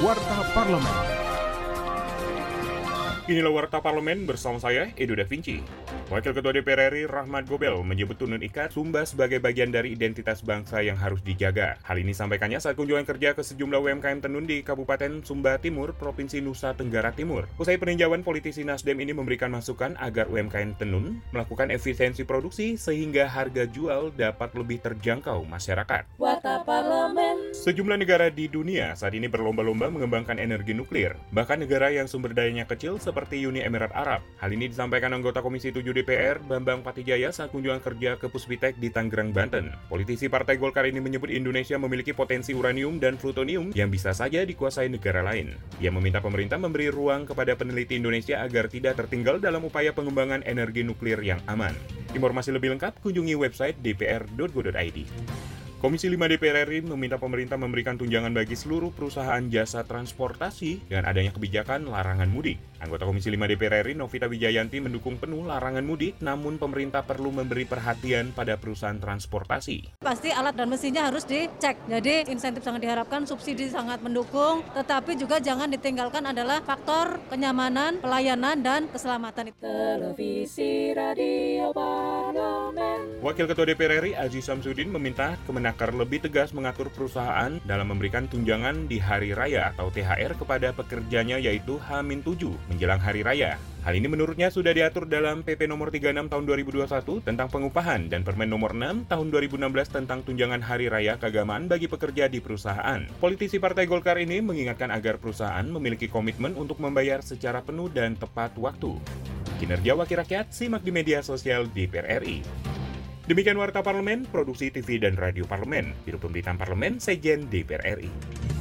Warta Parlemen. Inilah Warta Parlemen bersama saya, Edo Da Vinci. Wakil Ketua DPR RI Rahmat Gobel menyebut Tunun Ikat Sumba sebagai bagian dari identitas bangsa yang harus dijaga. Hal ini sampaikannya saat kunjungan kerja ke sejumlah UMKM Tenun di Kabupaten Sumba Timur, Provinsi Nusa Tenggara Timur. Usai peninjauan, politisi Nasdem ini memberikan masukan agar UMKM Tenun melakukan efisiensi produksi sehingga harga jual dapat lebih terjangkau masyarakat. Parlemen. Sejumlah negara di dunia saat ini berlomba-lomba mengembangkan energi nuklir. Bahkan negara yang sumber dayanya kecil seperti Uni Emirat Arab. Hal ini disampaikan anggota Komisi 7 DPR Bambang Patijaya saat kunjungan kerja ke Puspitek di Tangerang, Banten. Politisi Partai Golkar ini menyebut Indonesia memiliki potensi uranium dan plutonium yang bisa saja dikuasai negara lain. Ia meminta pemerintah memberi ruang kepada peneliti Indonesia agar tidak tertinggal dalam upaya pengembangan energi nuklir yang aman. Informasi lebih lengkap kunjungi website dpr.go.id. Komisi 5 DPR RI meminta pemerintah memberikan tunjangan bagi seluruh perusahaan jasa transportasi dengan adanya kebijakan larangan mudik. Anggota Komisi 5 DPR RI Novita Wijayanti mendukung penuh larangan mudik, namun pemerintah perlu memberi perhatian pada perusahaan transportasi. Pasti alat dan mesinnya harus dicek. Jadi insentif sangat diharapkan, subsidi sangat mendukung, tetapi juga jangan ditinggalkan adalah faktor kenyamanan, pelayanan, dan keselamatan. Televisi, radio, parlemen. Wakil Ketua DPR RI Aziz Samsudin meminta Kemenaker lebih tegas mengatur perusahaan dalam memberikan tunjangan di hari raya atau THR kepada pekerjanya yaitu H-7 menjelang hari raya. Hal ini menurutnya sudah diatur dalam PP nomor 36 tahun 2021 tentang pengupahan dan Permen nomor 6 tahun 2016 tentang tunjangan hari raya keagamaan bagi pekerja di perusahaan. Politisi Partai Golkar ini mengingatkan agar perusahaan memiliki komitmen untuk membayar secara penuh dan tepat waktu. Kinerja Wakil Rakyat simak di media sosial DPR RI. Demikian Warta Parlemen, Produksi TV dan Radio Parlemen, Biro Pemberitaan Parlemen, Sejen DPR RI.